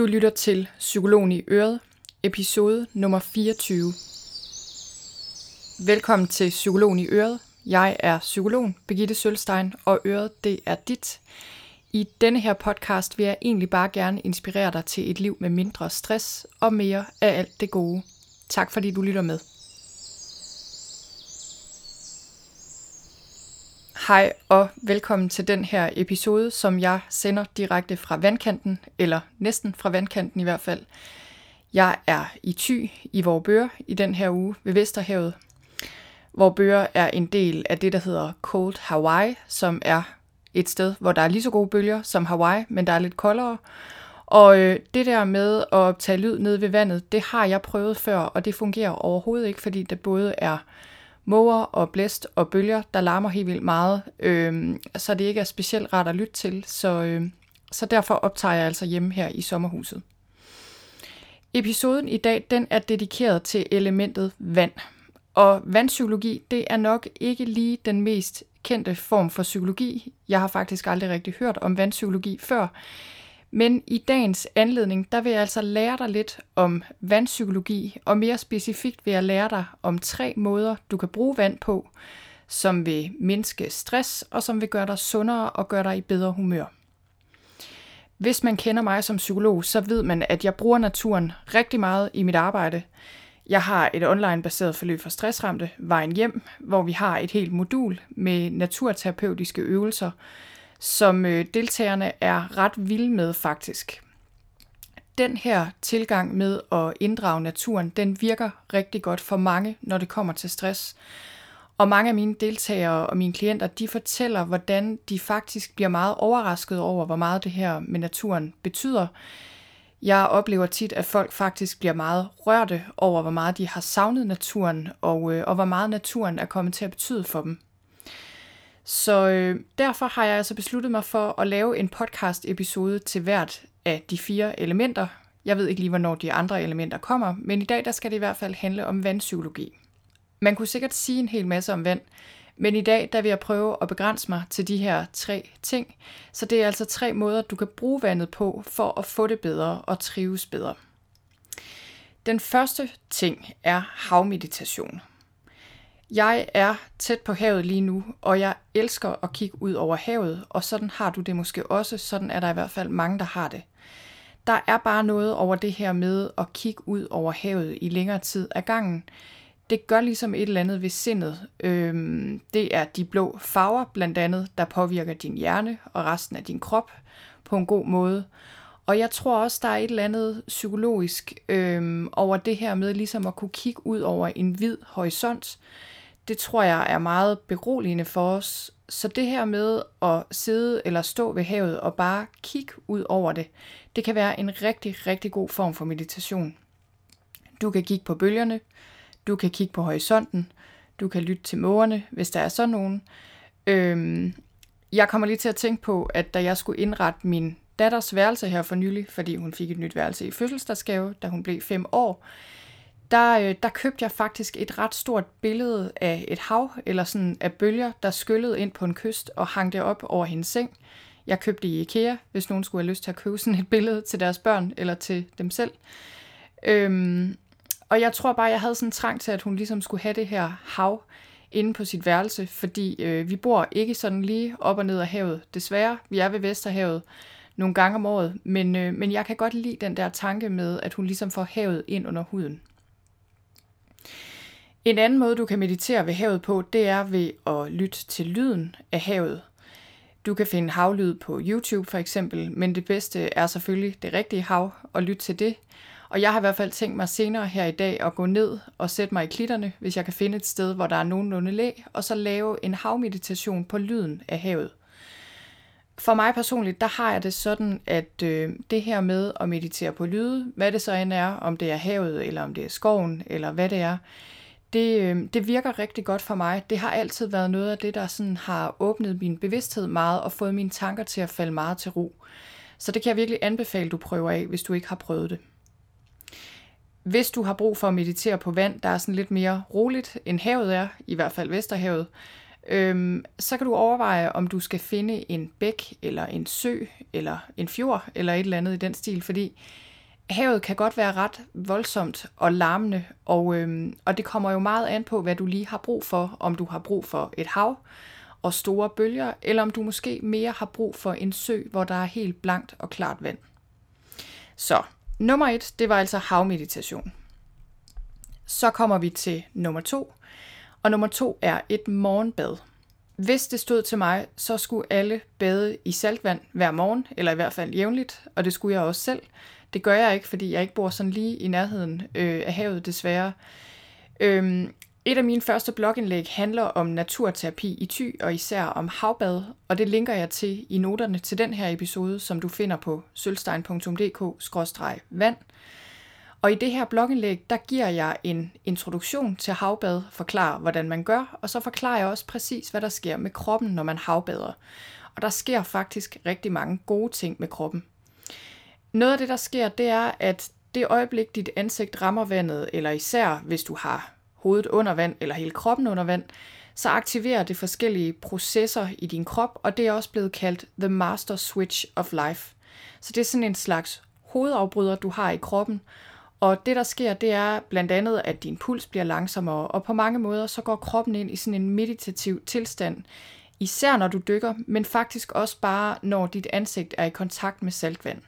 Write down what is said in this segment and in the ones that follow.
Du lytter til Psykologen i Øret, episode nummer 24. Velkommen til Psykologen i Øret. Jeg er psykologen Birgitte Sølstein, og Øret det er dit. I denne her podcast vil jeg egentlig bare gerne inspirere dig til et liv med mindre stress og mere af alt det gode. Tak fordi du lytter med. Hej og velkommen til den her episode, som jeg sender direkte fra vandkanten, eller næsten fra vandkanten i hvert fald. Jeg er i Thy i Vorbøre i den her uge ved Vesterhavet. Vorbøre er en del af det, der hedder Cold Hawaii, som er et sted, hvor der er lige så gode bølger som Hawaii, men der er lidt koldere. Og øh, det der med at optage lyd nede ved vandet, det har jeg prøvet før, og det fungerer overhovedet ikke, fordi det både er måger og blæst og bølger, der larmer helt vildt meget, øh, så det ikke er specielt rart at lytte til. Så, øh, så derfor optager jeg altså hjemme her i sommerhuset. Episoden i dag den er dedikeret til elementet vand. Og vandpsykologi, det er nok ikke lige den mest kendte form for psykologi. Jeg har faktisk aldrig rigtig hørt om vandpsykologi før. Men i dagens anledning, der vil jeg altså lære dig lidt om vandpsykologi, og mere specifikt vil jeg lære dig om tre måder, du kan bruge vand på, som vil mindske stress, og som vil gøre dig sundere og gøre dig i bedre humør. Hvis man kender mig som psykolog, så ved man, at jeg bruger naturen rigtig meget i mit arbejde. Jeg har et online-baseret forløb for stressramte, Vejen Hjem, hvor vi har et helt modul med naturterapeutiske øvelser, som øh, deltagerne er ret vilde med faktisk. Den her tilgang med at inddrage naturen, den virker rigtig godt for mange, når det kommer til stress. Og mange af mine deltagere og mine klienter, de fortæller, hvordan de faktisk bliver meget overrasket over, hvor meget det her med naturen betyder. Jeg oplever tit, at folk faktisk bliver meget rørte over, hvor meget de har savnet naturen, og, øh, og hvor meget naturen er kommet til at betyde for dem. Så øh, derfor har jeg altså besluttet mig for at lave en podcast episode til hvert af de fire elementer. Jeg ved ikke lige, hvornår de andre elementer kommer, men i dag der skal det i hvert fald handle om vandpsykologi. Man kunne sikkert sige en hel masse om vand, men i dag der vil jeg prøve at begrænse mig til de her tre ting. Så det er altså tre måder, du kan bruge vandet på for at få det bedre og trives bedre. Den første ting er havmeditation. Jeg er tæt på havet lige nu, og jeg elsker at kigge ud over havet, og sådan har du det måske også. Sådan er der i hvert fald mange, der har det. Der er bare noget over det her med at kigge ud over havet i længere tid af gangen. Det gør ligesom et eller andet ved sindet. Øhm, det er de blå farver blandt andet, der påvirker din hjerne og resten af din krop på en god måde. Og jeg tror også, der er et eller andet psykologisk øhm, over det her med ligesom at kunne kigge ud over en hvid horisont det tror jeg er meget beroligende for os. Så det her med at sidde eller stå ved havet og bare kigge ud over det, det kan være en rigtig, rigtig god form for meditation. Du kan kigge på bølgerne, du kan kigge på horisonten, du kan lytte til mågerne, hvis der er sådan nogen. Øhm, jeg kommer lige til at tænke på, at da jeg skulle indrette min datters værelse her for nylig, fordi hun fik et nyt værelse i fødselsdagsgave, da hun blev fem år, der, øh, der købte jeg faktisk et ret stort billede af et hav, eller sådan af bølger, der skyllede ind på en kyst og hang det op over hendes seng. Jeg købte det i IKEA, hvis nogen skulle have lyst til at købe sådan et billede til deres børn eller til dem selv. Øhm, og jeg tror bare, jeg havde sådan en trang til, at hun ligesom skulle have det her hav inde på sit værelse, fordi øh, vi bor ikke sådan lige op og ned af havet. Desværre, vi er ved Vesterhavet nogle gange om året, men, øh, men jeg kan godt lide den der tanke med, at hun ligesom får havet ind under huden. En anden måde, du kan meditere ved havet på, det er ved at lytte til lyden af havet. Du kan finde havlyd på YouTube for eksempel, men det bedste er selvfølgelig det rigtige hav og lytte til det. Og jeg har i hvert fald tænkt mig senere her i dag at gå ned og sætte mig i klitterne, hvis jeg kan finde et sted, hvor der er nogenlunde læ, og så lave en havmeditation på lyden af havet. For mig personligt, der har jeg det sådan, at øh, det her med at meditere på lyde, hvad det så end er, om det er havet, eller om det er skoven, eller hvad det er, det, øh, det virker rigtig godt for mig. Det har altid været noget af det, der sådan har åbnet min bevidsthed meget og fået mine tanker til at falde meget til ro. Så det kan jeg virkelig anbefale, du prøver af, hvis du ikke har prøvet det. Hvis du har brug for at meditere på vand, der er sådan lidt mere roligt, end havet er, i hvert fald Vesterhavet, øhm, så kan du overveje, om du skal finde en bæk, eller en sø, eller en fjord, eller et eller andet i den stil, fordi havet kan godt være ret voldsomt og larmende, og, øhm, og det kommer jo meget an på, hvad du lige har brug for. Om du har brug for et hav og store bølger, eller om du måske mere har brug for en sø, hvor der er helt blankt og klart vand. Så nummer et, det var altså havmeditation. Så kommer vi til nummer to, og nummer to er et morgenbad. Hvis det stod til mig, så skulle alle bade i saltvand hver morgen, eller i hvert fald jævnligt, og det skulle jeg også selv. Det gør jeg ikke, fordi jeg ikke bor sådan lige i nærheden øh, af havet, desværre. Øhm, et af mine første blogindlæg handler om naturterapi i Thy, og især om havbad, og det linker jeg til i noterne til den her episode, som du finder på sølvstein.dk-vand. Og i det her blogindlæg, der giver jeg en introduktion til havbad, forklarer, hvordan man gør, og så forklarer jeg også præcis, hvad der sker med kroppen, når man havbader. Og der sker faktisk rigtig mange gode ting med kroppen. Noget af det, der sker, det er, at det øjeblik, dit ansigt rammer vandet, eller især hvis du har hovedet under vand eller hele kroppen under vand, så aktiverer det forskellige processer i din krop, og det er også blevet kaldt the master switch of life. Så det er sådan en slags hovedafbryder, du har i kroppen, og det, der sker, det er blandt andet, at din puls bliver langsommere, og på mange måder så går kroppen ind i sådan en meditativ tilstand, især når du dykker, men faktisk også bare, når dit ansigt er i kontakt med saltvand.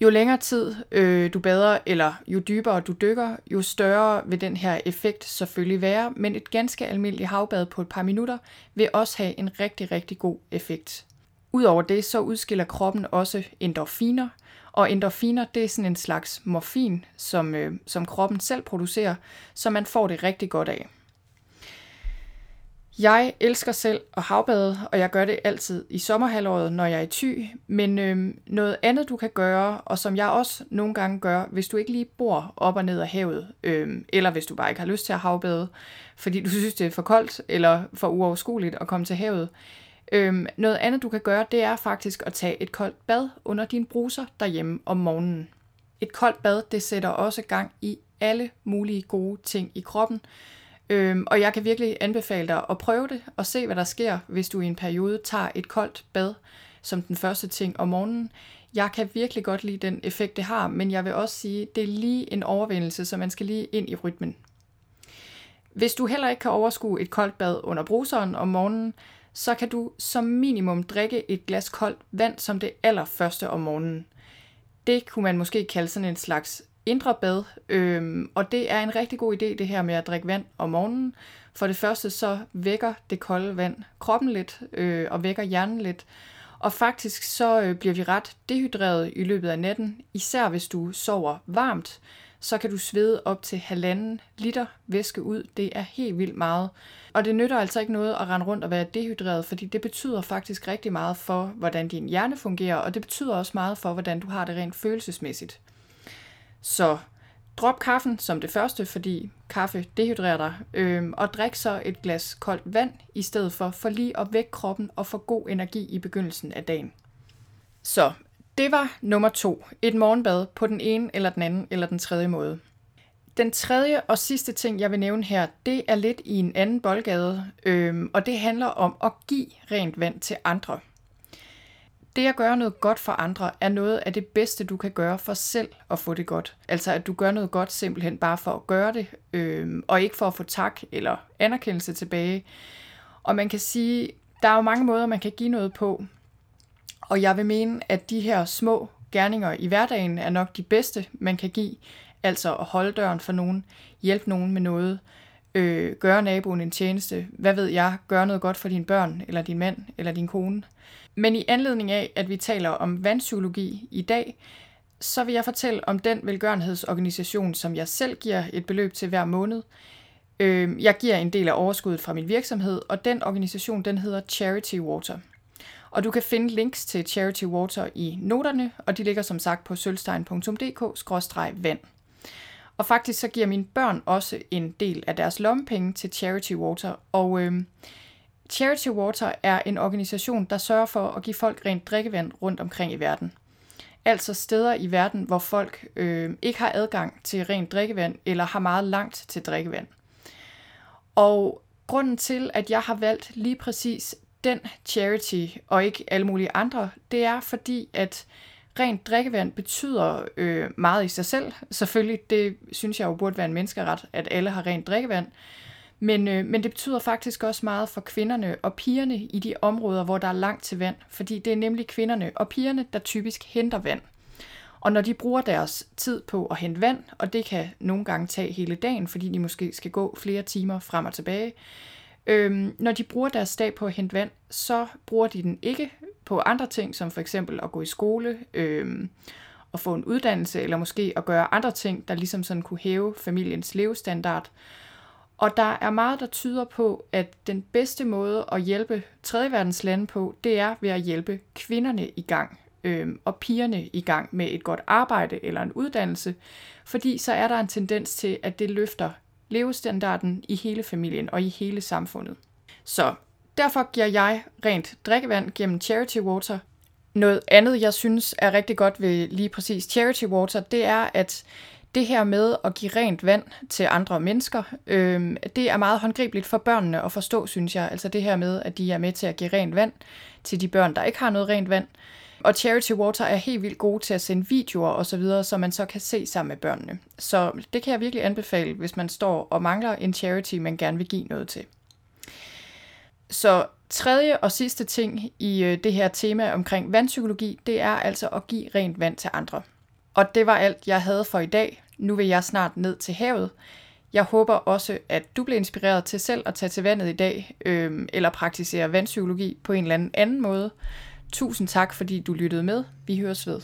Jo længere tid øh, du bader, eller jo dybere du dykker, jo større vil den her effekt selvfølgelig være, men et ganske almindeligt havbad på et par minutter vil også have en rigtig, rigtig god effekt. Udover det, så udskiller kroppen også endorfiner, og endorfiner, det er sådan en slags morfin, som, øh, som kroppen selv producerer, så man får det rigtig godt af. Jeg elsker selv at havbade, og jeg gør det altid i sommerhalvåret, når jeg er i ty. Men øh, noget andet, du kan gøre, og som jeg også nogle gange gør, hvis du ikke lige bor op og ned af havet, øh, eller hvis du bare ikke har lyst til at havbade, fordi du synes, det er for koldt eller for uoverskueligt at komme til havet, Øhm, noget andet, du kan gøre, det er faktisk at tage et koldt bad under dine bruser derhjemme om morgenen. Et koldt bad, det sætter også gang i alle mulige gode ting i kroppen. Øhm, og jeg kan virkelig anbefale dig at prøve det og se, hvad der sker, hvis du i en periode tager et koldt bad som den første ting om morgenen. Jeg kan virkelig godt lide den effekt, det har, men jeg vil også sige, det er lige en overvindelse, så man skal lige ind i rytmen. Hvis du heller ikke kan overskue et koldt bad under bruseren om morgenen, så kan du som minimum drikke et glas koldt vand som det allerførste om morgenen. Det kunne man måske kalde sådan en slags indre bad, øhm, og det er en rigtig god idé det her med at drikke vand om morgenen. For det første så vækker det kolde vand kroppen lidt øh, og vækker hjernen lidt, og faktisk så øh, bliver vi ret dehydreret i løbet af natten, især hvis du sover varmt så kan du svede op til halvanden liter væske ud. Det er helt vildt meget. Og det nytter altså ikke noget at rende rundt og være dehydreret, fordi det betyder faktisk rigtig meget for, hvordan din hjerne fungerer, og det betyder også meget for, hvordan du har det rent følelsesmæssigt. Så drop kaffen som det første, fordi kaffe dehydrerer dig, øhm, og drik så et glas koldt vand i stedet for, for lige at vække kroppen og få god energi i begyndelsen af dagen. Så det var nummer to. Et morgenbad på den ene eller den anden eller den tredje måde. Den tredje og sidste ting, jeg vil nævne her, det er lidt i en anden boldgade, øhm, og det handler om at give rent vand til andre. Det at gøre noget godt for andre er noget af det bedste, du kan gøre for selv at få det godt. Altså at du gør noget godt simpelthen bare for at gøre det, øhm, og ikke for at få tak eller anerkendelse tilbage. Og man kan sige, der er jo mange måder, man kan give noget på. Og jeg vil mene, at de her små gerninger i hverdagen er nok de bedste, man kan give. Altså at holde døren for nogen, hjælpe nogen med noget, øh, gøre naboen en tjeneste, hvad ved jeg, gøre noget godt for dine børn, eller din mand, eller din kone. Men i anledning af, at vi taler om vandpsykologi i dag, så vil jeg fortælle om den velgørenhedsorganisation, som jeg selv giver et beløb til hver måned. Øh, jeg giver en del af overskuddet fra min virksomhed, og den organisation den hedder Charity Water. Og du kan finde links til Charity Water i noterne, og de ligger som sagt på sølvstein.dk-vand. Og faktisk så giver mine børn også en del af deres lommepenge til Charity Water, og øh, Charity Water er en organisation, der sørger for at give folk rent drikkevand rundt omkring i verden. Altså steder i verden, hvor folk øh, ikke har adgang til rent drikkevand eller har meget langt til drikkevand. Og grunden til, at jeg har valgt lige præcis den charity og ikke alle mulige andre, det er fordi, at rent drikkevand betyder øh, meget i sig selv. Selvfølgelig, det synes jeg jo burde være en menneskeret, at alle har rent drikkevand. Men, øh, men det betyder faktisk også meget for kvinderne og pigerne i de områder, hvor der er langt til vand. Fordi det er nemlig kvinderne og pigerne, der typisk henter vand. Og når de bruger deres tid på at hente vand, og det kan nogle gange tage hele dagen, fordi de måske skal gå flere timer frem og tilbage, øhm, når de bruger deres dag på at hente vand, så bruger de den ikke på andre ting, som for eksempel at gå i skole, øhm, og få en uddannelse, eller måske at gøre andre ting, der ligesom sådan kunne hæve familiens levestandard. Og der er meget, der tyder på, at den bedste måde at hjælpe tredje verdens lande på, det er ved at hjælpe kvinderne i gang øh, og pigerne i gang med et godt arbejde eller en uddannelse, fordi så er der en tendens til, at det løfter levestandarden i hele familien og i hele samfundet. Så derfor giver jeg rent drikkevand gennem Charity Water. Noget andet, jeg synes er rigtig godt ved lige præcis Charity Water, det er, at det her med at give rent vand til andre mennesker, øh, det er meget håndgribeligt for børnene at forstå, synes jeg. Altså det her med, at de er med til at give rent vand til de børn, der ikke har noget rent vand. Og Charity Water er helt vildt gode til at sende videoer og så videre, så man så kan se sammen med børnene. Så det kan jeg virkelig anbefale, hvis man står og mangler en charity, man gerne vil give noget til. Så tredje og sidste ting i øh, det her tema omkring vandpsykologi, det er altså at give rent vand til andre. Og det var alt, jeg havde for i dag. Nu vil jeg snart ned til havet. Jeg håber også, at du bliver inspireret til selv at tage til vandet i dag, øh, eller praktisere vandpsykologi på en eller anden anden måde. Tusind tak, fordi du lyttede med. Vi høres ved.